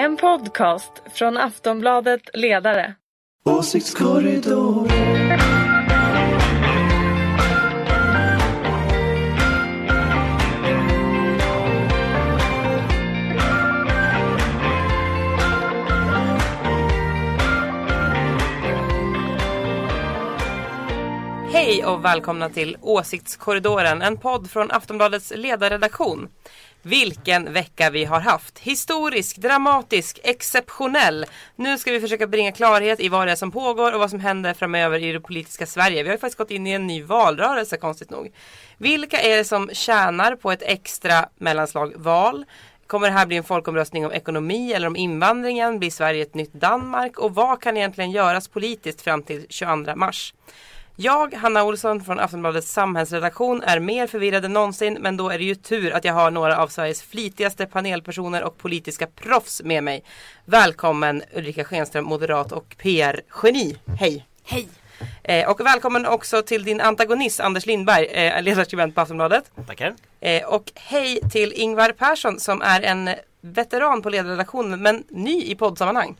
En podcast från Aftonbladet Ledare. Åsiktskorridor. Hej och välkomna till Åsiktskorridoren, en podd från Aftonbladets ledarredaktion. Vilken vecka vi har haft! Historisk, dramatisk, exceptionell. Nu ska vi försöka bringa klarhet i vad det är som pågår och vad som händer framöver i det politiska Sverige. Vi har ju faktiskt gått in i en ny valrörelse konstigt nog. Vilka är det som tjänar på ett extra mellanslag val? Kommer det här bli en folkomröstning om ekonomi eller om invandringen? Blir Sverige ett nytt Danmark? Och vad kan egentligen göras politiskt fram till 22 mars? Jag, Hanna Olsson från Aftonbladets samhällsredaktion är mer förvirrad än någonsin men då är det ju tur att jag har några av Sveriges flitigaste panelpersoner och politiska proffs med mig. Välkommen Ulrika Schenström, moderat och PR-geni. Hej! Hej! Eh, och välkommen också till din antagonist Anders Lindberg, eh, ledarskribent på Aftonbladet. Tackar. Eh, och hej till Ingvar Persson som är en veteran på ledarredaktionen men ny i poddsammanhang.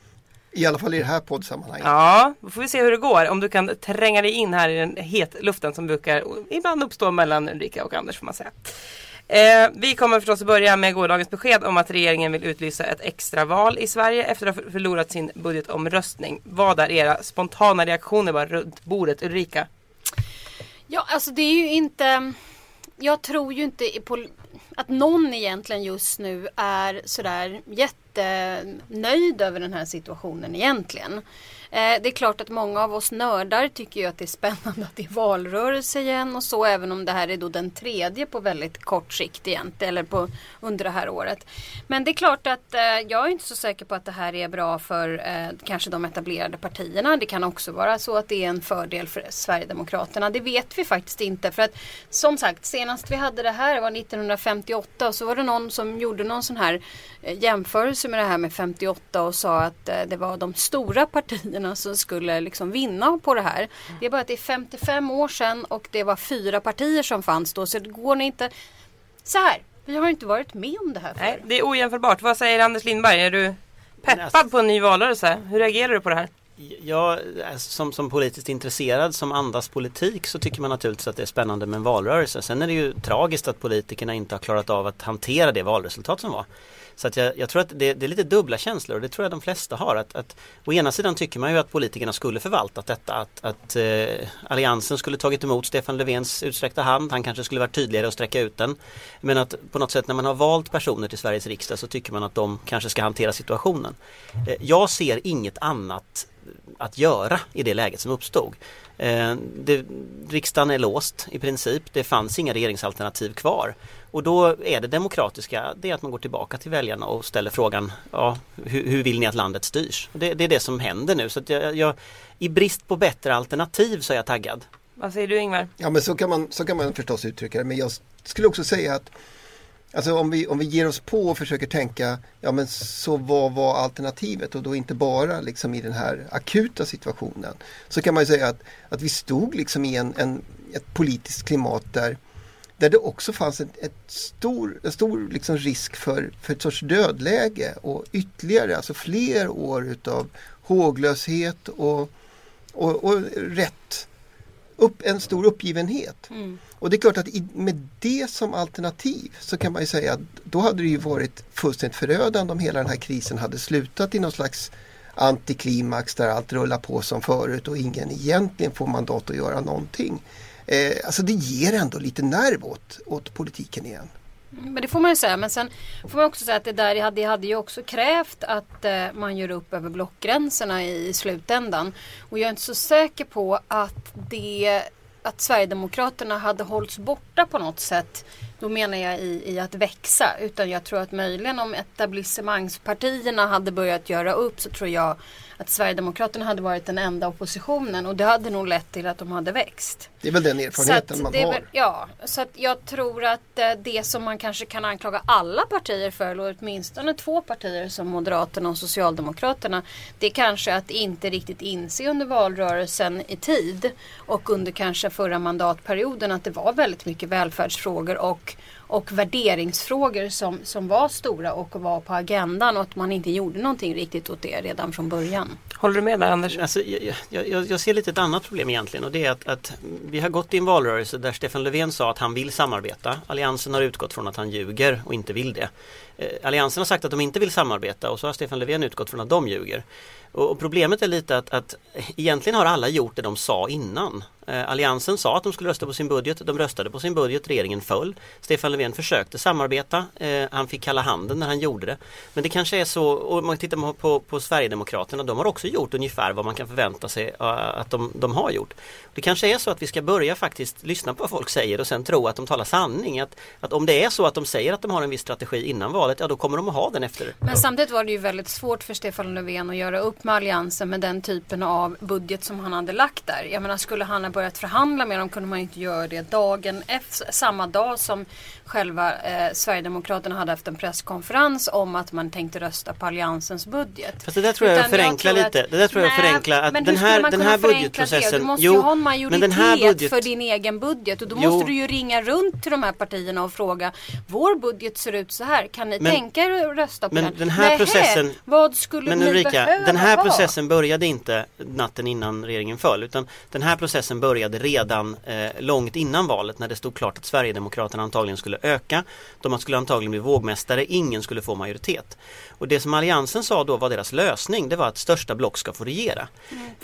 I alla fall i det här poddsammanhanget. Ja, då får vi se hur det går. Om du kan tränga dig in här i den hetluften som brukar ibland uppstå mellan Ulrika och Anders får man säga. Eh, vi kommer förstås att börja med gårdagens besked om att regeringen vill utlysa ett extraval i Sverige efter att ha förlorat sin budgetomröstning. Vad är era spontana reaktioner bara runt bordet Ulrika? Ja, alltså det är ju inte... Jag tror ju inte på att någon egentligen just nu är sådär jättenöjd över den här situationen egentligen. Eh, det är klart att många av oss nördar tycker ju att det är spännande att det är valrörelse igen och så även om det här är då den tredje på väldigt kort sikt egentligen eller på, under det här året. Men det är klart att eh, jag är inte så säker på att det här är bra för eh, kanske de etablerade partierna. Det kan också vara så att det är en fördel för Sverigedemokraterna. Det vet vi faktiskt inte för att som sagt senast vi hade det här var 1958 och så var det någon som gjorde någon sån här eh, jämförelse med det här med 58 och sa att eh, det var de stora partierna partierna som skulle liksom vinna på det här. Det är bara att det är 55 år sedan och det var fyra partier som fanns då så det går inte så här. Vi har inte varit med om det här förr. Nej, det är ojämförbart. Vad säger Anders Lindberg? Är du peppad på en ny valrörelse? Hur reagerar du på det här? Ja, som, som politiskt intresserad som andas politik så tycker man naturligtvis att det är spännande med en valrörelse. Sen är det ju tragiskt att politikerna inte har klarat av att hantera det valresultat som var. Så att jag, jag tror att det, det, är lite dubbla känslor och det tror jag de flesta har. Att, att, å ena sidan tycker man ju att politikerna skulle förvaltat detta. Att, att eh, Alliansen skulle tagit emot Stefan Löfvens utsträckta hand. Han kanske skulle varit tydligare och sträcka ut den. Men att på något sätt när man har valt personer till Sveriges riksdag så tycker man att de kanske ska hantera situationen. Eh, jag ser inget annat att göra i det läget som uppstod. Eh, det, riksdagen är låst i princip. Det fanns inga regeringsalternativ kvar. Och då är det demokratiska, det är att man går tillbaka till väljarna och ställer frågan, ja, hur, hur vill ni att landet styrs? Det, det är det som händer nu. Så jag, jag, I brist på bättre alternativ så är jag taggad. Vad säger du Ingvar? Ja men så kan man, så kan man förstås uttrycka det. Men jag skulle också säga att Alltså om vi, om vi ger oss på och försöker tänka, ja men så vad var alternativet och då inte bara liksom i den här akuta situationen. Så kan man ju säga att, att vi stod liksom i en, en ett politiskt klimat där där det också fanns ett, ett stor, en stor liksom risk för, för ett sorts dödläge och ytterligare, alltså fler år utav håglöshet och, och, och rätt upp, en stor uppgivenhet. Mm. Och det är klart att i, med det som alternativ så kan man ju säga att då hade det ju varit fullständigt förödande om hela den här krisen hade slutat i någon slags antiklimax där allt rullar på som förut och ingen egentligen får mandat att göra någonting. Eh, alltså det ger ändå lite nerv åt, åt politiken igen. Men det får man ju säga. Men sen får man också säga att det där hade, hade ju också krävt att eh, man gör upp över blockgränserna i slutändan. Och jag är inte så säker på att det att Sverigedemokraterna hade hållits borta på något sätt. Då menar jag i, i att växa. Utan jag tror att möjligen om etablissemangspartierna hade börjat göra upp så tror jag att Sverigedemokraterna hade varit den enda oppositionen och det hade nog lett till att de hade växt. Det är väl den erfarenheten man har. Väl, ja, så att jag tror att eh, det som man kanske kan anklaga alla partier för, eller åtminstone två partier som Moderaterna och Socialdemokraterna, det är kanske att inte riktigt inse under valrörelsen i tid och under kanske förra mandatperioden att det var väldigt mycket välfärdsfrågor och och värderingsfrågor som, som var stora och var på agendan och att man inte gjorde någonting riktigt åt det redan från början. Håller du med där Anders? Alltså, jag, jag, jag ser lite ett annat problem egentligen och det är att, att vi har gått i en valrörelse där Stefan Löfven sa att han vill samarbeta. Alliansen har utgått från att han ljuger och inte vill det. Eh, Alliansen har sagt att de inte vill samarbeta och så har Stefan Löfven utgått från att de ljuger. Och problemet är lite att, att egentligen har alla gjort det de sa innan. Eh, alliansen sa att de skulle rösta på sin budget, de röstade på sin budget, regeringen föll. Stefan Löfven försökte samarbeta, eh, han fick kalla handen när han gjorde det. Men det kanske är så, och om man tittar på, på, på Sverigedemokraterna, de har också gjort ungefär vad man kan förvänta sig eh, att de, de har gjort. Det kanske är så att vi ska börja faktiskt lyssna på vad folk säger och sen tro att de talar sanning. Att, att om det är så att de säger att de har en viss strategi innan valet, ja då kommer de att ha den efter. Men samtidigt var det ju väldigt svårt för Stefan Löfven att göra upp med Alliansen med den typen av budget som han hade lagt där. Jag menar skulle han ha börjat förhandla med dem kunde man inte göra det dagen efter, samma dag som själva eh, Sverigedemokraterna hade haft en presskonferens om att man tänkte rösta på Alliansens budget. Fast det där tror jag Utan förenklar lite. att- Det där tror jag Nej, förenklar att men den här, man den här förenkla det? budgetprocessen. Du måste ju ha en men majoritet den här budget, för din egen budget och då Jo. måste du ju ringa runt till de här partierna och fråga Vår budget ser ut så här, kan ni Men- tänka er att rösta på men den? den här Nähä, processen- Vad skulle Men ni Ulrika, behöva den här processen började inte natten innan regeringen föll utan den här processen började redan eh, långt innan valet när det stod klart att Sverigedemokraterna antagligen skulle öka. De skulle antagligen bli vågmästare, ingen skulle få majoritet. Och det som Alliansen sa då var deras lösning, det var att största block ska få regera.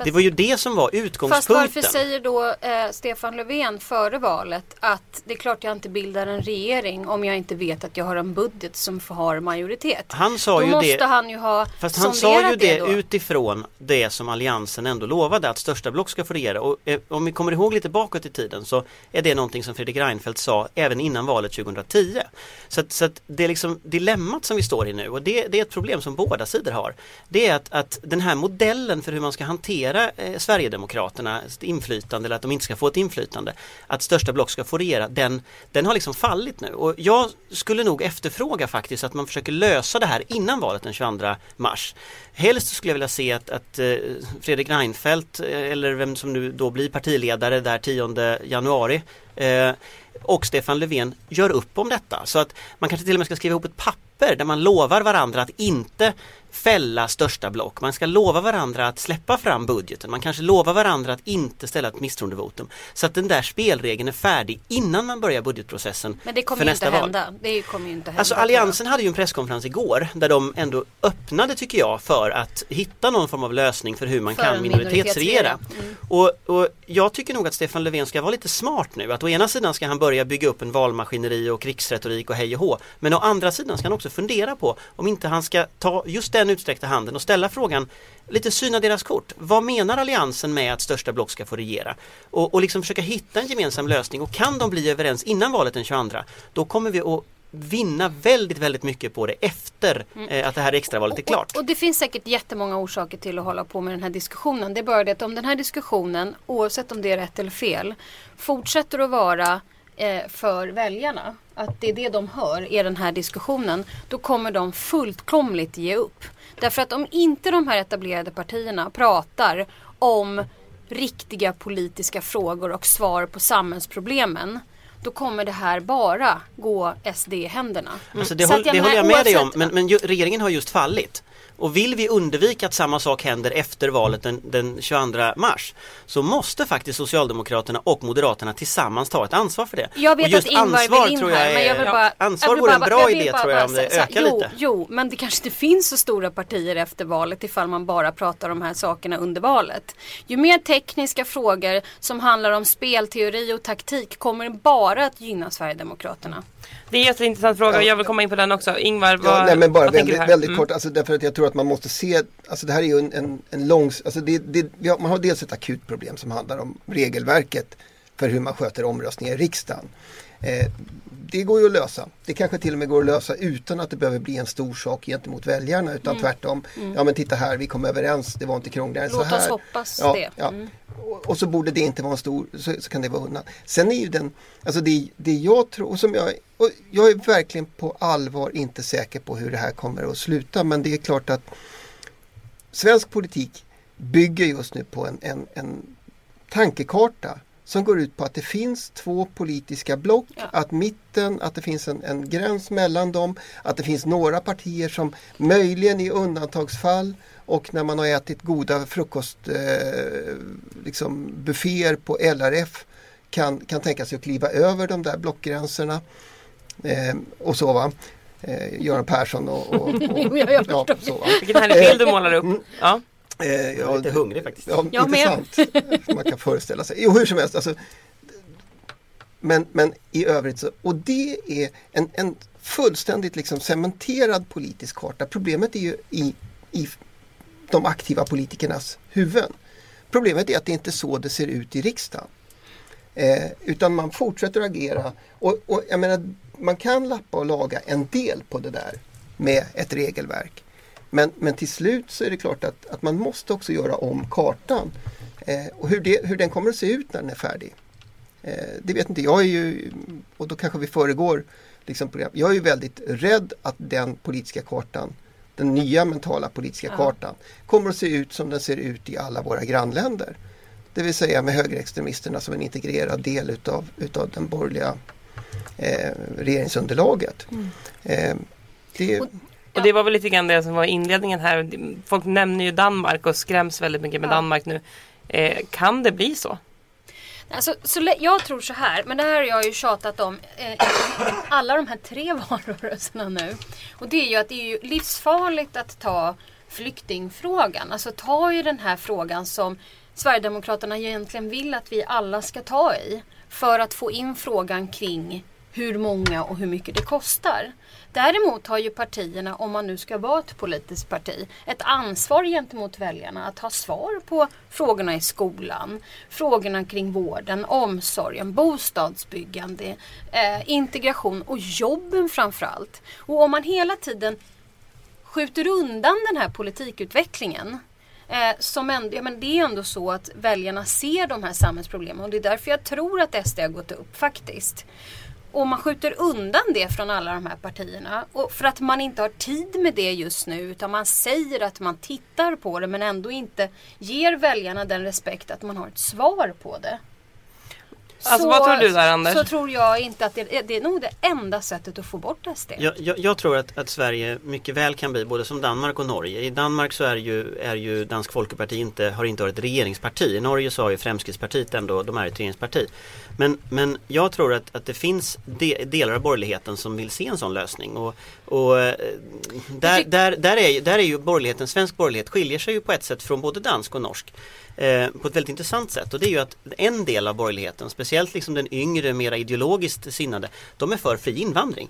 det var ju det som var Fast utgångspunkten. varför säger då eh, Stefan Löfven före valet att det är klart jag inte bildar en regering om jag inte vet att jag har en budget som har majoritet. Han sa då ju måste det- han ju ha Fast han sa ju det då. utifrån det som Alliansen ändå lovade att största block ska få regera och eh, om vi kommer ihåg lite bakåt i tiden så är det någonting som Fredrik Reinfeldt sa även innan valet 2010. Så, att, så att det är liksom dilemmat som vi står i nu och det, det är ett problem som båda sidor har. Det är att, att den här modellen för hur man ska hantera eh, Sverigedemokraternas inflytande eller att de inte ska få ett inflytande, att största block ska få regera, den, den har liksom fallit nu och jag skulle nog efterfråga faktiskt att man försöker lösa det här innan valet den 22 mars. Helst skulle jag vilja se att, att eh, Fredrik Reinfeldt eh, eller vem som nu då blir partiledare där 10 januari eh, och Stefan Löfven gör upp om detta. Så att man kanske till och med ska skriva ihop ett papper där man lovar varandra att inte fälla största block. Man ska lova varandra att släppa fram budgeten. Man kanske lovar varandra att inte ställa ett misstroendevotum. Så att den där spelregeln är färdig innan man börjar budgetprocessen Men det kommer ju inte val. hända. Det kommer ju inte hända. Alltså Alliansen hade ju en presskonferens igår där de ändå öppnade tycker jag för att hitta någon form av lösning för hur man För kan minoritetsregera. Mm. Och, och jag tycker nog att Stefan Löfven ska vara lite smart nu. Att å ena sidan ska han börja bygga upp en valmaskineri och krigsretorik och hej och hå. Men å andra sidan ska han också fundera på om inte han ska ta just den utsträckta handen och ställa frågan lite syna deras kort. Vad menar Alliansen med att största block ska få regera? Och, och liksom försöka hitta en gemensam lösning och kan de bli överens innan valet den 22 då kommer vi att vinna väldigt, väldigt mycket på det efter eh, att det här extravalet är klart. Och, och det finns säkert jättemånga orsaker till att hålla på med den här diskussionen. Det är bara det att om den här diskussionen, oavsett om det är rätt eller fel, fortsätter att vara eh, för väljarna, att det är det de hör, är den här diskussionen, då kommer de fullkomligt ge upp. Därför att om inte de här etablerade partierna pratar om riktiga politiska frågor och svar på samhällsproblemen, då kommer det här bara gå SD i händerna. Alltså det, Så håll, det håller jag med dig om, men, men ju, regeringen har just fallit. Och vill vi undvika att samma sak händer efter valet den, den 22 mars så måste faktiskt Socialdemokraterna och Moderaterna tillsammans ta ett ansvar för det. Jag vet och just att Ingvar ansvar vill in tror jag här, men jag vill bara... Ansvar jag vill vore en bara- bra jag idé bara- tror jag om bara det säga- ökar jo, lite. Jo, men det kanske inte finns så stora partier efter valet ifall man bara pratar om de här sakerna under valet. Ju mer tekniska frågor som handlar om spelteori och taktik kommer bara att gynna Sverigedemokraterna. Det är en jätteintressant fråga och jag vill komma in på den också. Ingvar, vad, Ja, nej, men bara vad tänker du väldigt, här? väldigt Mm. kort, alltså, därför att jag tror att man måste se, alltså det här är ju en, en, en lång, alltså det, det, har, man har dels ett akut problem som handlar om regelverket för hur man sköter omröstningar i riksdagen. Eh, det går ju att lösa. Det kanske till och med går att lösa utan att det behöver bli en stor sak gentemot väljarna utan Mm. tvärtom. Ja men titta här, vi kom överens, det var inte krångligare än så Låt här. oss hoppas ja, det. Ja. Mm. Och, och så borde det inte vara en stor, så, så kan det vara undan. Sen är ju den, alltså det, det jag tror, och som jag, och jag är verkligen på allvar inte säker på hur det här kommer att sluta men det är klart att svensk politik bygger just nu på en, en, en tankekarta som går ut på att det finns två politiska block, Ja. att mitten, att det finns en, en gräns mellan dem, att det finns några partier som möjligen i undantagsfall och när man har ätit goda frukost eh, liksom på LRF kan, kan tänka sig att kliva över de där blockgränserna. Eh, och så va. Eh, Göran Persson och, och, och Jo, jag förstår. så, va? Vilken härlig bild du målar upp. Mm. Ja. Eh, Jag är lite hungrig faktiskt. Ja, Jag med. intressant. Man kan föreställa sig. Jo, hur som helst. Alltså, men, men i övrigt så, och det är en, en fullständigt liksom cementerad politisk karta. Problemet är ju i, i de aktiva politikernas huvuden. Problemet är att det inte är så det ser ut i riksdagen. Eh, utan man fortsätter att agera och, och jag menar, man kan lappa och laga en del på det där med ett regelverk. Men, men till slut så är det klart att, att man måste också göra om kartan. Eh, och hur, det, hur den kommer att se ut när den är färdig. Eh, det vet inte jag, är ju, och då kanske vi föregår liksom program. Jag är ju väldigt rädd att den politiska kartan, den nya mentala politiska Ja. kartan, kommer att se ut som den ser ut i alla våra grannländer. Det vill säga med högerextremisterna som en integrerad del utav, utav den borgerliga eh, regeringsunderlaget. Eh, det, Och- Och det var väl lite grann det som var inledningen här. Folk nämner ju Danmark och skräms väldigt mycket med Ja. Danmark nu. Eh, kan det bli så? Alltså, så jag tror så här, men det här har jag ju tjatat om eh, alla de här tre valrörelserna nu. Och det är ju att det är ju livsfarligt att ta flyktingfrågan. Alltså ta i den här frågan som Sverigedemokraterna egentligen vill att vi alla ska ta i. För att få in frågan kring hur många och hur mycket det kostar. Däremot har ju partierna, om man nu ska vara ett politiskt parti, ett ansvar gentemot väljarna att ha svar på frågorna i skolan, frågorna kring vården, omsorgen, bostadsbyggande, eh, integration och jobben framförallt. Och om man hela tiden skjuter undan den här politikutvecklingen Eh, som ändå, ja, men det är ändå så att väljarna ser de här samhällsproblemen och det är därför jag tror att SD har gått upp faktiskt. Och man skjuter undan det från alla de här partierna. Och för att man inte har tid med det just nu utan man säger att man tittar på det men ändå inte ger väljarna den respekt att man har ett svar på det. Alltså, vad tror du där, Anders? Så tror jag inte att det, det är nog det enda sättet att få bort SD. Jag, jag, jag tror att, att Sverige mycket väl kan bli både som Danmark och Norge. I Danmark så är ju, är ju Dansk Folkeparti inte, har inte varit ett regeringsparti. I Norge så har ju Fremskrittspartiet ändå, de är ett regeringsparti. Men, men jag tror att, att det finns de, delar av borgerligheten som vill se en sån lösning. Och, och eh, där, där, där, är, där är ju borgerligheten, svensk borgerlighet skiljer sig ju på ett sätt från både dansk och norsk. Eh, på ett väldigt intressant sätt och det är ju att en del av borgerligheten, speciellt liksom den yngre, mera ideologiskt sinnade, de är för fri invandring.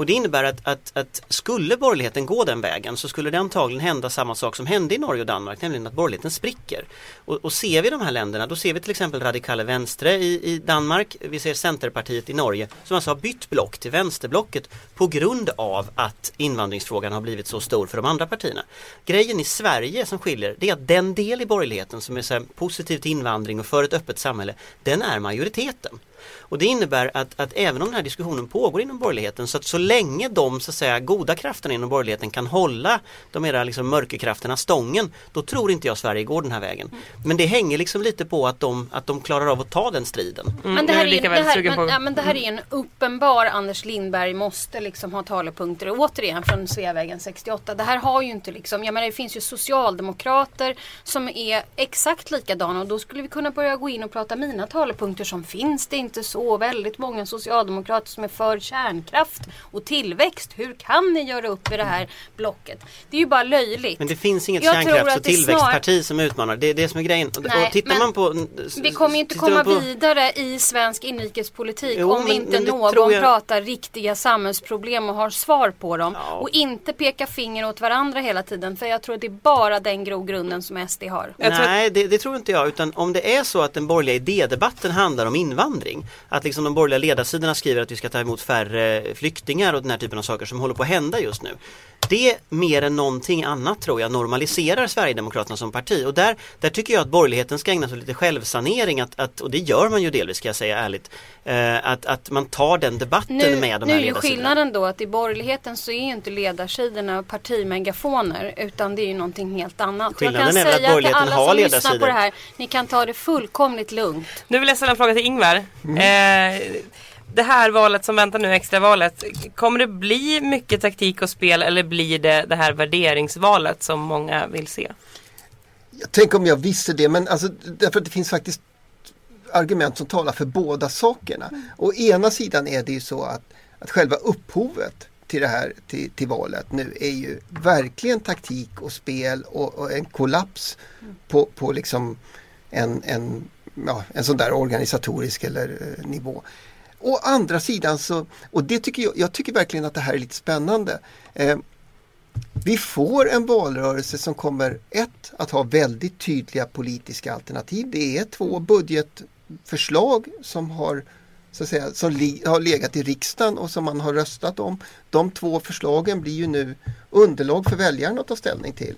Och det innebär att, att, att skulle borgerligheten gå den vägen så skulle det antagligen hända samma sak som hände i Norge och Danmark, nämligen att borgerligheten spricker. Och, och ser vi de här länderna, då ser vi till exempel Radikale Venstre i, i Danmark, vi ser Centerpartiet i Norge som alltså har bytt block till vänsterblocket på grund av att invandringsfrågan har blivit så stor för de andra partierna. Grejen i Sverige som skiljer, det är att den del i borgerligheten som är så positiv till invandring och för ett öppet samhälle, den är majoriteten. Och det innebär att, att även om den här diskussionen pågår inom borgerligheten så att så länge de så att säga goda krafterna inom borgerligheten kan hålla de mera liksom mörkerkrafterna stången då tror inte jag Sverige går den här vägen. Men det hänger liksom lite på att de, att de klarar av att ta den striden. Mm, Men det här, är det, här, men, ja, men det här är en uppenbar Anders Lindberg måste liksom ha talepunkter återigen från Sveavägen 68. Det här har ju inte liksom, jag menar det finns ju socialdemokrater som är exakt likadana och då skulle vi kunna börja gå in och prata mina talepunkter som finns det inte så väldigt många socialdemokrater som är för kärnkraft och tillväxt. Hur kan ni göra upp i det här blocket? Det är ju bara löjligt. Men det finns inget Jag kärnkrafts och det snar- tillväxtparti som utmanar. Det är det som är grejen. Nej, och tittar man på Vi kommer ju inte komma på- vidare i svensk inrikespolitik Jo, om men- inte någon jag- pratar riktiga samhällsproblem och har svar på dem. Ja. Och inte peka finger åt varandra hela tiden. För jag tror att det är bara den grogrunden som SD har. Nej, det, det tror inte jag. Utan om det är så att den borgerliga idédebatten handlar om invandring någonting. Att liksom de borgerliga ledarsidorna skriver att vi ska ta emot färre flyktingar och den här typen av saker som håller på att hända just nu. Det mer än någonting annat tror jag normaliserar Sverigedemokraterna som parti och där, där tycker jag att borgerligheten ska ägna sig åt lite självsanering att, att, och det gör man ju delvis ska jag säga ärligt. Eh, att, att man tar den debatten Nu, med de nu här är ju skillnaden då att i borgerligheten så är ju inte ledarsidorna partimegafoner utan det är ju någonting helt annat. Skillnaden jag är kan väl att säga till borgerligheten alla har som lyssnar ledarsidor. på det här, ni kan ta det fullkomligt lugnt. Nu vill jag ställa en fråga till Ingvar. Mm. Eh, det här valet som väntar nu, extravalet. Kommer det bli mycket taktik och spel eller blir det det här värderingsvalet som många vill se? Jag tänk om jag visste det men alltså därför att det finns faktiskt argument som talar för båda sakerna. Å ena sidan är det ju så att, att själva upphovet till det här till, till valet nu är ju verkligen taktik och spel och, och en kollaps på, på liksom en, en, ja, en sån där organisatorisk eller eh, nivå. Å andra sidan så, och det tycker jag, jag tycker verkligen att det här är lite spännande. Eh, vi får en valrörelse som kommer ett att ha väldigt tydliga politiska alternativ. Det är två budgetförslag som har så att säga, som har legat i riksdagen och som man har röstat om. De två förslagen blir ju nu underlag för väljarna att ta ställning till.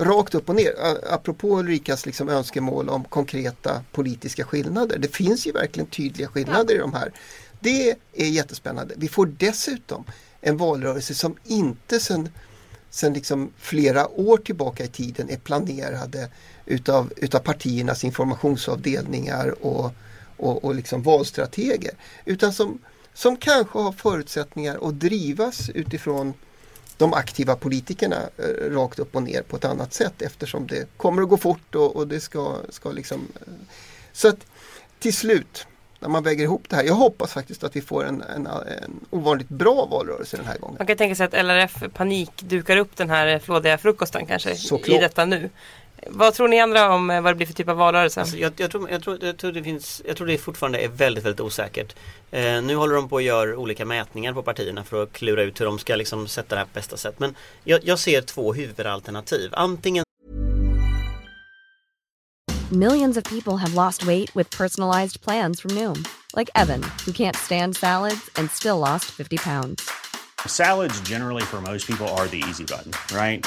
Rakt upp och ner. Apropå Ulrikas liksom önskemål om konkreta politiska skillnader. Det finns ju verkligen tydliga skillnader i de här. Det är jättespännande. Vi får dessutom en valrörelse som inte sen sen liksom flera år tillbaka i tiden är planerade utav, utav partiernas informationsavdelningar och, och, och liksom valstrateger. Utan som, som kanske har förutsättningar att drivas utifrån de aktiva politikerna eh, rakt upp och ner på ett annat sätt eftersom det kommer att gå fort och, och det ska, ska liksom... Eh, så att till slut när man väger ihop det här. Jag hoppas faktiskt att vi får en, en, en ovanligt bra valrörelse den här gången. Man kan tänka sig att LRF panik dukar upp den här flådiga frukosten kanske Såklart. i detta nu. Vad tror ni andra om eh, vad det blir för typ av valrörelse? Alltså, jag, jag, tror, jag, tror, jag, tror det finns, jag tror det fortfarande är väldigt, väldigt osäkert. Eh, nu håller de på att göra olika mätningar på partierna för att klura ut hur de ska liksom sätta det här på bästa sätt. Men jag, jag ser två huvudalternativ. Antingen Millions of people have lost weight with personalized plans from Noom, like Evan, who can't stand salads and still lost 50 pounds. Salads, generally, for most people, are the easy button, right?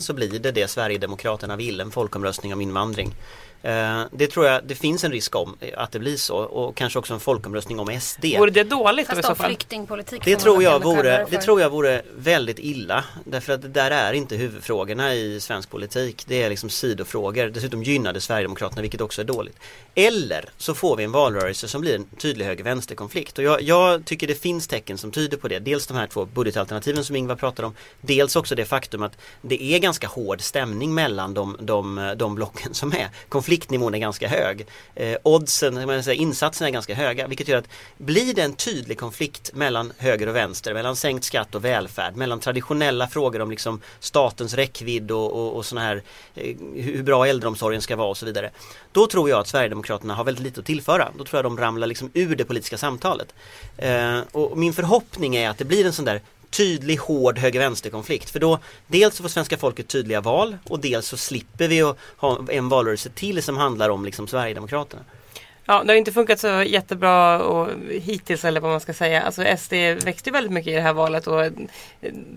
Så blir det det Sverigedemokraterna vill, en folkomröstning om invandring. Eh, det tror jag det finns en risk om eh, att det blir så och kanske också en folkomröstning om SD. Vore det dåligt då i Fast så fall? flyktingpolitik Det tror, jag vore, det tror jag vore väldigt illa därför att det där är inte huvudfrågorna i svensk politik. Det är liksom sidofrågor. Dessutom gynnar det Sverigedemokraterna vilket också är dåligt. Eller så får vi en valrörelse som blir en tydlig höger-vänster-konflikt och jag, jag tycker det finns tecken som tyder på det. Dels de här två budgetalternativen som Ingvar pratar om. Dels också det faktum att det är ganska hård stämning mellan de, de, de blocken som är. Konfliktnivån är ganska hög. Eh, oddsen, säga, insatserna är ganska höga vilket gör att blir det en tydlig konflikt mellan höger och vänster, mellan sänkt skatt och välfärd, mellan traditionella frågor om liksom statens räckvidd och, och, och såna här eh, hur bra äldreomsorgen ska vara och så vidare. Då tror jag att Sverigedemokraterna har väldigt lite att tillföra. Då tror jag de ramlar liksom ur det politiska samtalet. Eh, och min förhoppning är att det blir en sån där tydlig, hård höger-vänster-konflikt. För då dels så får svenska folket tydliga val och dels så slipper vi att ha en valrörelse till som handlar om liksom Sverigedemokraterna. Ja, det har inte funkat så jättebra och hittills eller vad man ska säga. Alltså SD växte ju väldigt mycket i det här valet och eh,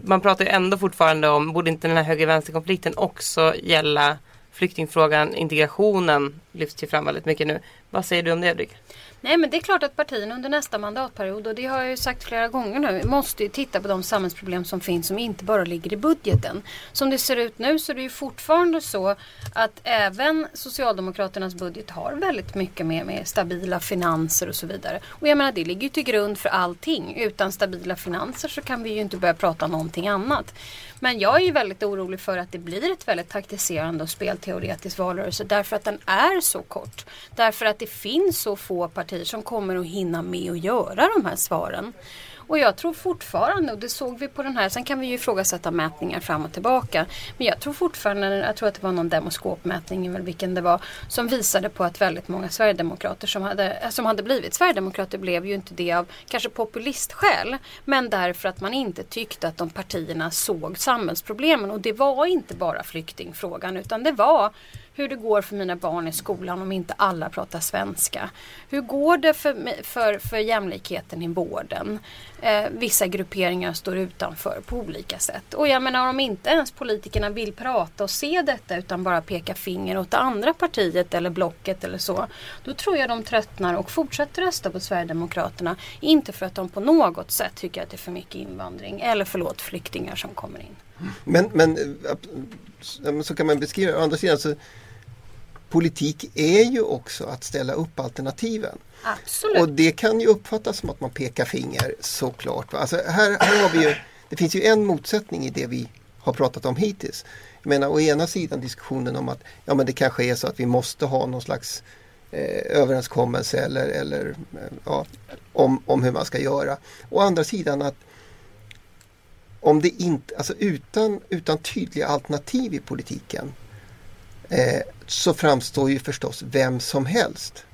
man pratar ju ändå fortfarande om, borde inte den här höger-vänster-konflikten också gälla flyktingfrågan, integrationen lyfts ju fram väldigt mycket nu. Vad säger du om det Ulrika? Nej men det är klart att partierna under nästa mandatperiod och det har jag ju sagt flera gånger nu måste ju titta på de samhällsproblem som finns som inte bara ligger i budgeten. Som det ser ut nu så är det ju fortfarande så att även Socialdemokraternas budget har väldigt mycket med, med stabila finanser och så vidare. Och jag menar det ligger ju till grund för allting. Utan stabila finanser så kan vi ju inte börja prata någonting annat. Men jag är ju väldigt orolig för att det blir ett väldigt taktiserande och spelteoretisk valrörelse därför att den är så kort. Därför att det finns så få partier som kommer att hinna med att göra de här svaren. Och jag tror fortfarande, och det såg vi på den här, sen kan vi ju ifrågasätta mätningar fram och tillbaka. Men jag tror fortfarande, jag tror att det var någon demoskopmätning, eller vilken det var, som visade på att väldigt många sverigedemokrater som hade, eh, som hade blivit sverigedemokrater blev ju inte det av kanske populistskäl. Men därför att man inte tyckte att de partierna såg samhällsproblemen. Och det var inte bara flyktingfrågan utan det var hur det går för mina barn i skolan om inte alla pratar svenska. Hur går det för, för, för jämlikheten i vården? Eh, vissa grupperingar står utanför på olika sätt. Och jag menar om inte ens politikerna vill prata och se detta utan bara peka finger åt det andra partiet eller blocket eller så. Då tror jag de tröttnar och fortsätter rösta på Sverigedemokraterna. Inte för att de på något sätt tycker att det är för mycket invandring eller förlåt flyktingar som kommer in. Men, men eh, så kan man beskriva, å andra sidan så politik är ju också att ställa upp alternativen. Absolut. Och det kan ju uppfattas som att man pekar finger såklart. Alltså här, här har vi ju, det finns ju en motsättning i det vi har pratat om hittills. Jag menar å ena sidan diskussionen om att ja, men det kanske är så att vi måste ha någon slags eh, överenskommelse eller, eller eh, ja, om, om hur man ska göra. Å andra sidan att om det inte, alltså utan, utan tydliga alternativ i politiken eh, så framstår ju förstås vem som helst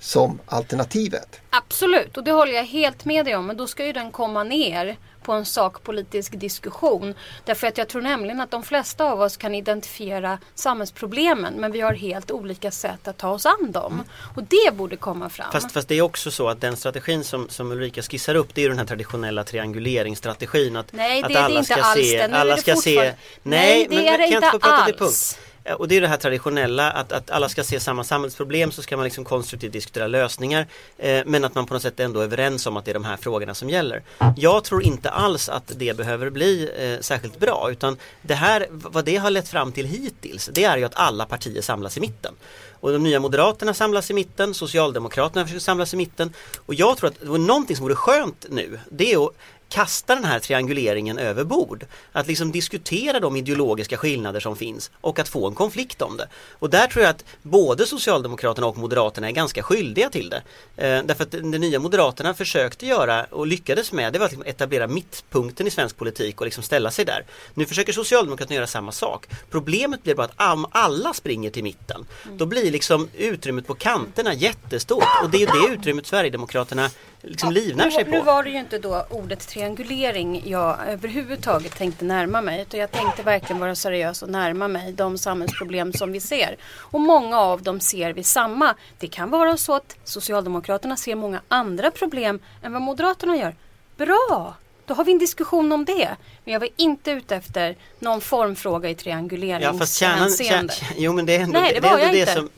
som alternativet. Absolut, och det håller jag helt med dig om. Men då ska ju den komma ner på en sakpolitisk diskussion. Därför att jag tror nämligen att de flesta av oss kan identifiera samhällsproblemen men vi har helt olika sätt att ta oss an dem. Mm. Och det borde komma fram. Fast, fast, det är också så att den strategin som, som Ulrika skissar upp det är den här traditionella trianguleringsstrategin. Att, nej, det att är alla det inte alls se. Alla ska se, nej, nej det men, är det inte alls. Eh, och det är det här traditionella att, att alla ska se samma samhällsproblem så ska man liksom konstruktivt diskutera lösningar eh, men att man på något sätt ändå är överens om att det är de här frågorna som gäller. Jag tror inte alls att det behöver bli eh, särskilt bra utan det här, vad det har lett fram till hittills det är ju att alla partier samlas i mitten. Och de nya Moderaterna samlas i mitten, Socialdemokraterna försöker samlas i mitten. Och jag tror att det var någonting som vore skönt nu, det är att kasta den här trianguleringen över bord. Att liksom diskutera de ideologiska skillnader som finns och att få en konflikt om det. Och där tror jag att både Socialdemokraterna och Moderaterna är ganska skyldiga till det. Eh, därför att det nya Moderaterna försökte göra och lyckades med det var att liksom etablera mittpunkten i svensk politik och liksom ställa sig där. Nu försöker Socialdemokraterna göra samma sak. Problemet blir bara att om alla springer till mitten då blir liksom utrymmet på kanterna jättestort och det är det utrymmet Sverigedemokraterna liksom livnär sig på. Nu var det ju inte då ordet triangulering jag överhuvudtaget tänkte närma mig. Utan jag tänkte verkligen vara seriös och närma mig de samhällsproblem som vi ser. Och många av dem ser vi samma. Det kan vara så att Socialdemokraterna ser många andra problem än vad Moderaterna gör. Bra! Då har vi en diskussion om det. Men jag var inte ute efter någon formfråga i trianguleringshänseende. Ja, jo men det är ändå, Nej, det, det, är ändå det, som,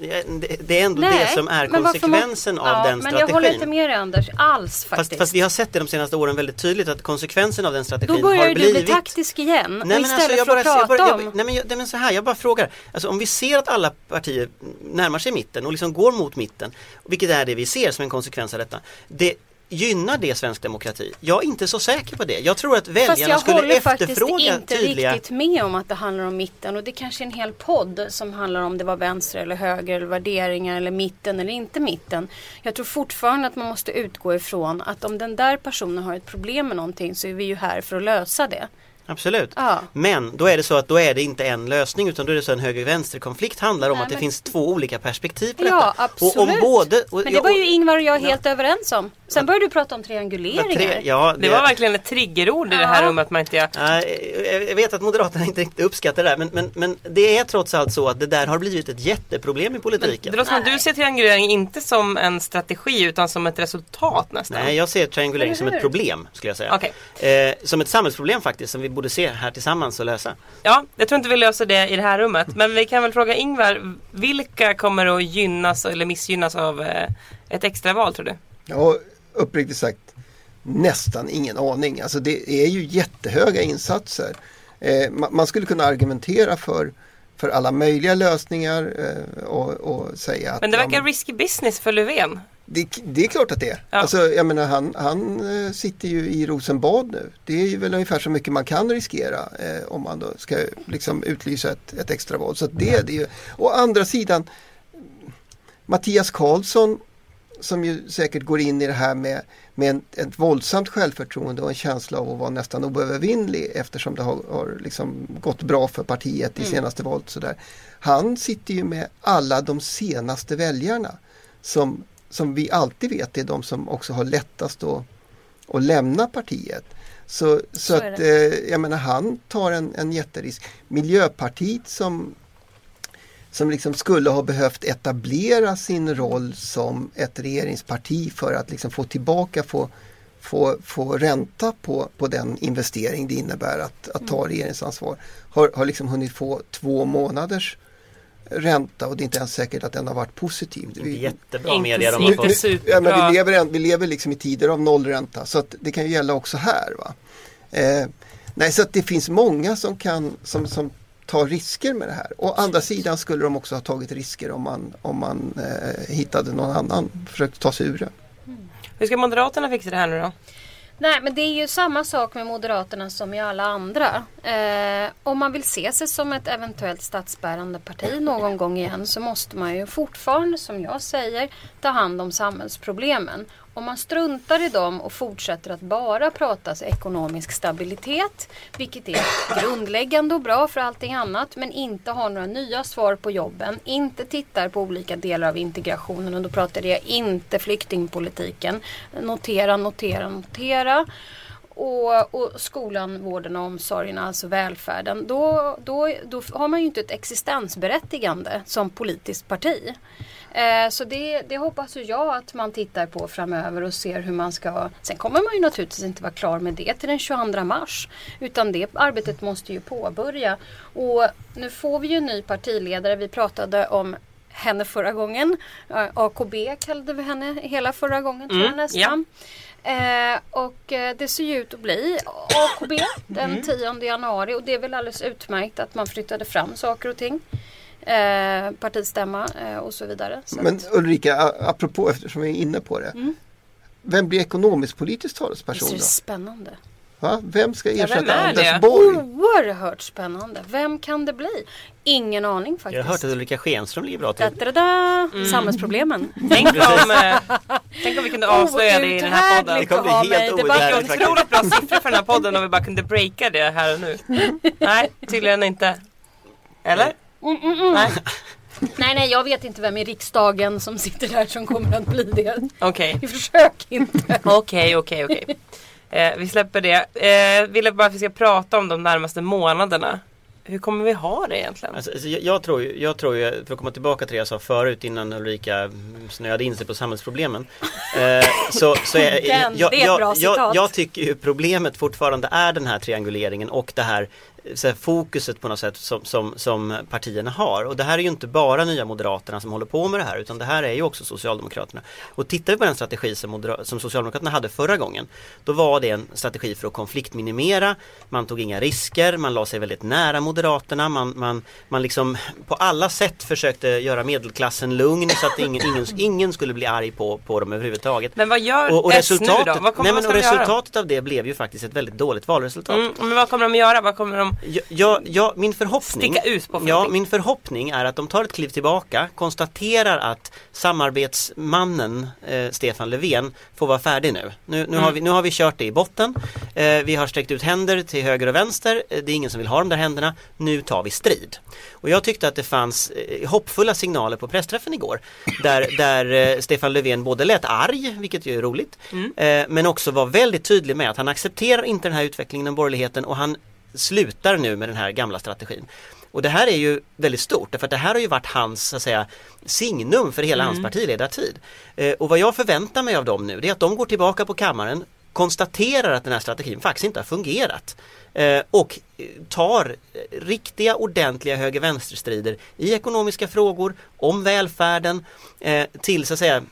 det är ändå Nej, det som är konsekvensen må, av ja, den men strategin. Men jag håller inte med dig Anders alls faktiskt. Fast, fast, vi har sett det de senaste åren väldigt tydligt att konsekvensen av den strategin har blivit... Då börjar du bli taktisk igen. Nej, istället alltså, jag bara, jag bara, om... Jag, nej, men, jag, nej men så här, jag bara frågar. Alltså om vi ser att alla partier närmar sig mitten och liksom går mot mitten. Vilket är det vi ser som en konsekvens av detta. Det, Gynnar det svensk demokrati? Jag är inte så säker på det. Jag tror att väljarna skulle efterfråga tydliga... Fast jag håller faktiskt inte riktigt med om att det handlar om mitten och det är kanske är en hel podd som handlar om det var vänster eller höger eller värderingar eller mitten eller inte mitten. Jag tror fortfarande att man måste utgå ifrån att om den där personen har ett problem med någonting så är vi ju här för att lösa det. Absolut. Ja. Men då är det så att då är det inte en lösning utan då är det så en höger-vänster konflikt handlar om Nej, att det men... finns två olika perspektiv på ja, detta. Absolut. Och om både, och, men det var ju Ingvar och jag helt överens om. Sen började du prata om trianguleringar. Tre, ja, det... det... var verkligen ett triggerord i det här rummet. Man inte... jag vet att Moderaterna inte riktigt uppskattar det där men, men, men det är trots allt så att det där har blivit ett jätteproblem i politiken. Men det låter som att du ser triangulering inte som en strategi utan som ett resultat nästan. Nej, jag ser triangulering som ett problem skulle jag säga. Okay. Eh, som ett samhällsproblem faktiskt som vi borde se här tillsammans och lösa. Ja, jag tror inte vi löser det i det här rummet. Men vi kan väl fråga Ingvar, vilka kommer att gynnas eller missgynnas av eh, ett extraval tror du? Ja, uppriktigt sagt nästan ingen aning. Alltså det är ju jättehöga insatser. Eh, man skulle kunna argumentera för för alla möjliga lösningar eh, och, och, säga att... Men det verkar ja, risky business för Löfven. Det, det, är klart att det är. Ja. Alltså, jag menar, han, han eh, sitter ju i Rosenbad nu. Det är ju väl ungefär så mycket man kan riskera eh, om man då ska liksom utlysa ett, ett extraval. Så det är det ju. Å andra sidan Mattias Karlsson som ju säkert går in i det här med, med en, ett våldsamt självförtroende och en känsla av att vara nästan oövervinnlig eftersom det har, har liksom gått bra för partiet i senaste valet. Sådär. Han sitter ju med alla de senaste väljarna som, som vi alltid vet är de som också har lättast att, att lämna partiet. Så, så, Så att, eh, jag menar han tar en, en jätterisk. Miljöpartiet som som liksom skulle ha behövt etablera sin roll som ett regeringsparti för att liksom få tillbaka, få, få, få ränta på, på den investering det innebär att, att ta regeringsansvar. Har, har liksom hunnit få två månaders ränta och det är inte ens säkert att den har varit positiv. Inte Vi- jättebra media de så- har fått. ja, men vi, lever, vi lever liksom i tider av nollränta så att det kan ju gälla också här. Va? Eh, nej, så att det finns många som, kan, som, som tar risker med det här. Å andra sidan skulle de också ha tagit risker om man, om man eh, hittade någon annan, försökte ta sig ur det. Hur ska Moderaterna fixa det här nu då? Nej men det är ju samma sak med Moderaterna som i alla andra. Eh, om man vill se sig som ett eventuellt statsbärande parti någon gång igen så måste man ju fortfarande som jag säger ta hand om samhällsproblemen. Om man struntar i dem och fortsätter att bara prata ekonomisk stabilitet, vilket är grundläggande och bra för allting annat, men inte har några nya svar på jobben, inte tittar på olika delar av integrationen och då pratar jag inte flyktingpolitiken. Notera, notera, notera. Och, och skolan, vården och omsorgen, alltså välfärden. Då, då, då har man ju inte ett existensberättigande som politiskt parti. Eh, så det, det hoppas jag att man tittar på framöver och ser hur man ska... Sen kommer man ju naturligtvis inte vara klar med det till den 22 mars. Utan det arbetet måste ju påbörja. Och nu får vi ju en ny partiledare. Vi pratade om henne förra gången. Eh, AKB kallade vi henne hela förra gången tror jag Mm, nästan. Eh, och eh, det ser ju ut att bli AKB den 10 januari och det är väl alldeles utmärkt att man flyttade fram saker och ting. Eh, partistämma eh, och så vidare. Så Men att, Ulrika, apropå eftersom vi är inne på det. Vem blir ekonomisk-politisk är talesperson det då? spännande? Va? Vem ska ersätta är Anders det? Borg? Oerhört spännande. Vem kan det bli? Ingen aning faktiskt. Jag har hört att Ulrika Schenström ligger bra till. Da-da-da-da. Samhällsproblemen. Tänk om, eh, tänk om vi kunde avslöja det i den här podden. Det kommer bli helt outhärdligt faktiskt. Otroligt bra siffror för den här podden om vi bara kunde breaka det här och nu. Nej, tydligen inte. Eller? Nej, Nej, nej, jag vet inte vem i riksdagen som sitter där som kommer att bli det. okej. Vi försök inte. Okej, okej, okej. Eh, Vi släpper det. Eh, ville bara att vi ska prata om de närmaste månaderna. Hur kommer vi ha det egentligen? Alltså, alltså, jag, jag, tror ju, jag tror ju, för att komma tillbaka till det jag sa förut innan Ulrika snöade in sig på samhällsproblemen. Eh, så, så är, Den, jag, det är ett bra jag, citat. jag, jag tycker ju problemet fortfarande är den här trianguleringen och det här, här fokuset på något sätt som, som, som partierna har. Och det här är ju inte bara Nya Moderaterna som håller på med det här utan det här är ju också Socialdemokraterna. Och tittar vi på den strategi som, som Socialdemokraterna hade förra gången då var det en strategi för att konfliktminimera, man tog inga risker, man la sig väldigt nära Moderaterna, man, man, man liksom på alla sätt försökte göra medelklassen lugn så att ingen, ingen, ingen skulle bli arg på, på dem överhuvudtaget. Men vad gör Och, och S nu då? resultatet, Vad kommer nej, men, och de göra? resultatet av det blev ju faktiskt ett väldigt dåligt valresultat. Mm, men vad kommer de göra? Vad kommer de... Ja, ja, ja, min förhoppning Sticka ut på Ja, min förhoppning är att de tar ett kliv tillbaka, konstaterar att samarbetsmannen eh, Stefan Löfven får vara färdig nu. Nu, nu, Mm. har vi, nu har vi kört det i botten. Eh, vi har sträckt ut händer till höger och vänster. Eh, det är ingen som vill ha de där händerna. Nu tar vi strid. Och jag tyckte att det fanns eh, hoppfulla signaler på pressträffen igår. Där, där eh, Stefan Löfven både lät arg, vilket ju är roligt, Mm. eh, men också var väldigt tydlig med att han accepterar inte den här utvecklingen inom borgerligheten och han slutar nu med den här gamla strategin. Och det här är ju väldigt stort därför att det här har ju varit hans så att säga, signum för hela hans partiledartid. Eh, och vad jag förväntar mig av dem nu det är att de går tillbaka på kammaren konstaterar att den här strategin faktiskt inte har fungerat eh, och eh, tar eh, riktiga ordentliga höger-vänster-strider i ekonomiska frågor, om välfärden eh, till så att säga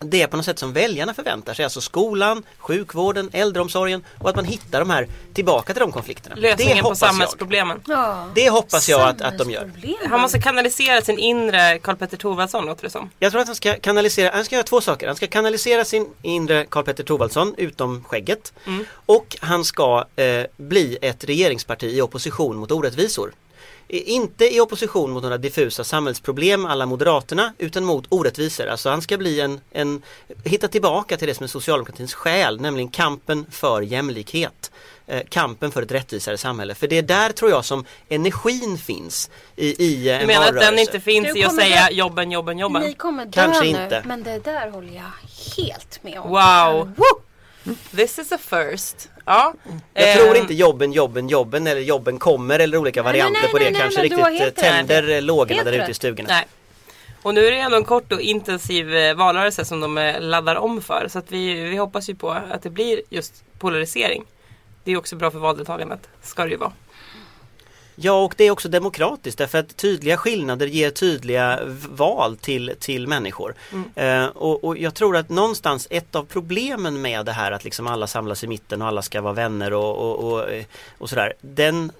det är på något sätt som väljarna förväntar sig, alltså skolan, sjukvården, äldreomsorgen och att man hittar de här tillbaka till de konflikterna. det Lösningen på hoppas jag. samhällsproblemen. Ja. Det hoppas jag att, att de gör. Han måste kanalisera sin inre Karl-Petter Thorwaldsson låter det som. Jag tror att han ska kanalisera, han ska göra två saker. Han ska kanalisera sin inre Karl-Petter Thorwaldsson utom skägget. Och han ska eh, bli ett regeringsparti i opposition mot orättvisor. Inte i opposition mot några diffusa samhällsproblem alla Moderaterna utan mot orättvisor. Alltså han ska bli en, en hitta tillbaka till det som är socialdemokratins själ, nämligen kampen för jämlikhet. Eh, kampen för ett rättvisare samhälle. För det är där tror jag som energin finns i, i eh, en Du menar att den inte finns i att säga dö- jobben, jobben, jobben? Ni kommer dö Kanske nu, inte. men det där håller jag helt med om. Wow! This is a first. Ja. Jag Eh, tror inte jobben, jobben, jobben eller jobben kommer eller olika Nej, varianter nej, på det nej, nej, kanske men du har riktigt eh, tänder eh, lågorna där ute i stugorna. Nej. Och nu är det ändå en kort och intensiv eh, valrörelse som de laddar om för. Så att vi, vi hoppas ju på att det blir just polarisering. Det är också bra för valdeltagandet. Ska det ju vara. Ja och det är också demokratiskt därför att tydliga skillnader ger tydliga val till, till människor. Eh, och, och jag tror att någonstans ett av problemen med det här att liksom alla samlas i mitten och alla ska vara vänner och, och, och, eh, och sådär. Den,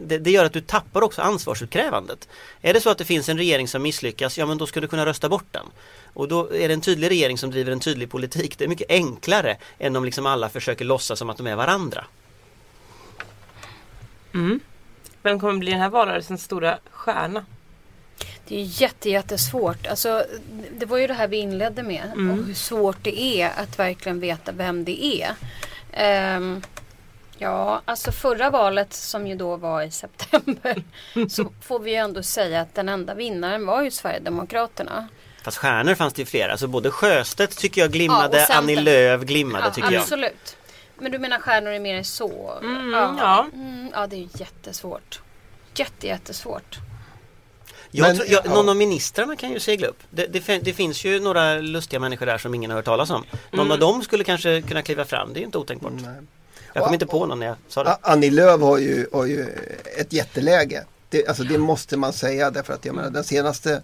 det, det gör att du tappar också ansvarsutkrävandet. Är det så att det finns en regering som misslyckas, ja men då ska du kunna rösta bort den. Och då är det en tydlig regering som driver en tydlig politik. Det är mycket enklare än om liksom alla försöker låtsas som att de är varandra. Vem kommer bli den här valrörelsens stora stjärna? Det är jätte, jättesvårt. Alltså, det var ju det här vi inledde med. Mm. Och hur svårt det är att verkligen veta vem det är. Ehm, ja, alltså förra valet som ju då var i september. så får vi ju ändå säga att den enda vinnaren var ju Sverigedemokraterna. Fast stjärnor fanns det ju flera, alltså både Sjöstedt tycker jag glimmade, Ja. Annie Lööf glimmade tycker jag. absolut. Men du menar stjärnor är mer än så? Mm, ja. Mm, ja, det är ju jättesvårt. Jätte, jättesvårt. Jag Men, tror, jag, ja. Någon av ministrarna kan ju segla upp. Det, det, det finns ju några lustiga människor där som ingen har hört talas om. Någon Mm. av dem skulle kanske kunna kliva fram, det är ju inte otänkbart. Nej. Jag kom Och- inte på någon när jag sa det. Annie Lööf har ju, har ju ett jätteläge. Det, alltså det måste man säga därför att jag menar den senaste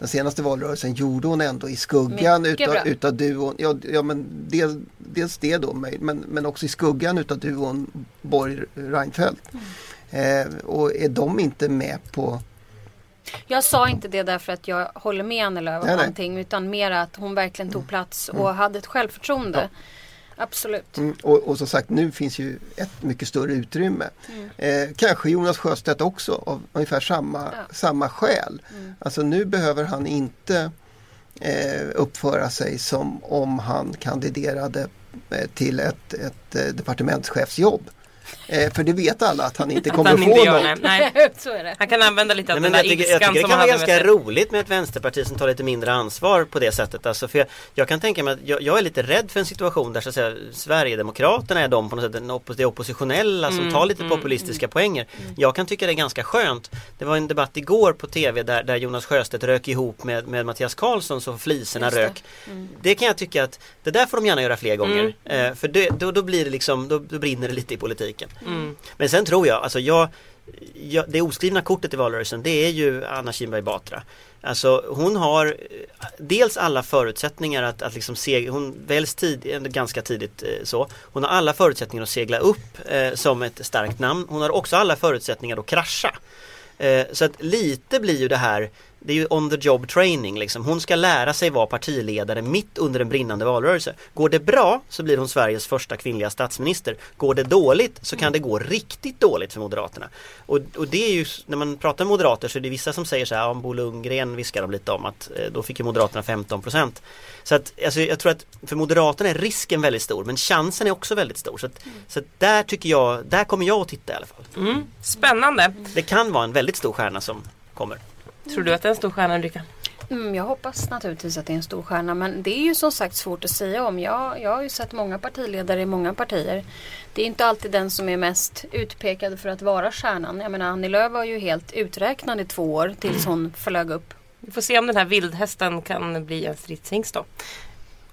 den senaste valrörelsen gjorde hon ändå i skuggan Mycket utav, bra. utav duon. Ja, ja men dels, dels det då men, men också i skuggan utav duon Borg Reinfeldt. Mm. Eh, och är de inte med på Jag sa inte det därför att jag håller med Annie Lööf om någonting utan mer att hon verkligen tog plats och hade ett självförtroende. Absolut. Mm, och, och som sagt nu finns ju ett mycket större utrymme. Mm. Eh, kanske Jonas Sjöstedt också av ungefär samma, Ja. Mm. samma skäl. Alltså nu behöver han inte eh, uppföra sig som om han kandiderade eh, till ett, ett eh, departementschefsjobb. Eh, för det vet alla att han inte kommer han att inte få gör något. det. Nej. så är det. Han kan använda lite av Nej, den där jag, tycker, jag ilskan tycker det kan vara med ganska sig. roligt med ett vänsterparti som tar lite mindre ansvar på det sättet. Alltså för jag, jag kan tänka mig att jag, jag är lite rädd för en situation där så att säga, Sverigedemokraterna är de på något sätt den det oppositionella som Mm, tar lite populistiska poänger. Jag kan tycka det är ganska skönt. Det var en debatt igår på TV där, där Jonas Sjöstedt rök ihop med, med Mattias Karlsson så fliserna Just det. rök. Det kan jag tycka att det där får de gärna göra fler gånger. Eh, för det, då, då blir det liksom, då, då brinner det lite i politiken. Mm. Men sen tror jag, alltså jag, jag det oskrivna kortet i valrörelsen det är ju Anna Kinberg Batra. Alltså hon har dels alla förutsättningar att, att liksom segla, hon väljs tid, eh, ganska tidigt eh, så. Hon har alla förutsättningar att segla upp eh, som ett starkt namn. Hon har också alla förutsättningar att krascha. Eh, så att lite blir ju det här det är ju on the job training liksom. Hon ska lära sig vara partiledare mitt under en brinnande valrörelse. Går det bra så blir hon Sveriges första kvinnliga statsminister. Går det dåligt så kan det gå riktigt dåligt för Moderaterna. Och, och det är ju, när man pratar med moderater så är det vissa som säger så här, om Bo Lundgren viskar de lite om att eh, då fick ju Moderaterna 15 procent. Så att alltså, jag tror att för Moderaterna är risken väldigt stor men chansen är också väldigt stor. Så, att, så att där tycker jag, där kommer jag att titta i alla fall. Mm. Spännande. Det kan vara en väldigt stor stjärna som kommer. Tror du att det är en stor stjärna Ulrika? Mm, jag hoppas naturligtvis att det är en stor stjärna men det är ju som sagt svårt att säga om. Jag, jag har ju sett många partiledare i många partier. Det är inte alltid den som är mest utpekad för att vara stjärnan. Jag menar Annie Lööf var ju helt uträknad i två år tills hon flög upp. Vi får se om den här vildhästen kan bli en stridshingst då.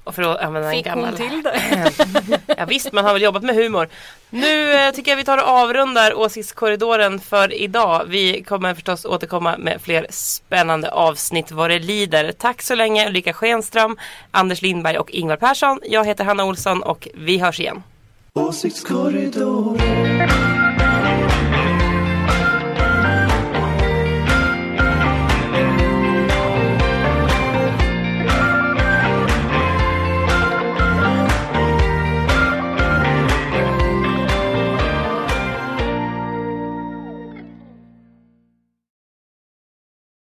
Och för att använda en Fick gammal... hon till det? Ja, visst, man har väl jobbat med humor. Nu eh, tycker jag vi tar och avrundar åsiktskorridoren för idag. Vi kommer förstås återkomma med fler spännande avsnitt vad det lider. Tack så länge Ulrika Schenström, Anders Lindberg och Ingvar Persson. Jag heter Hanna Olsson och vi hörs igen. Åsiktskorridoren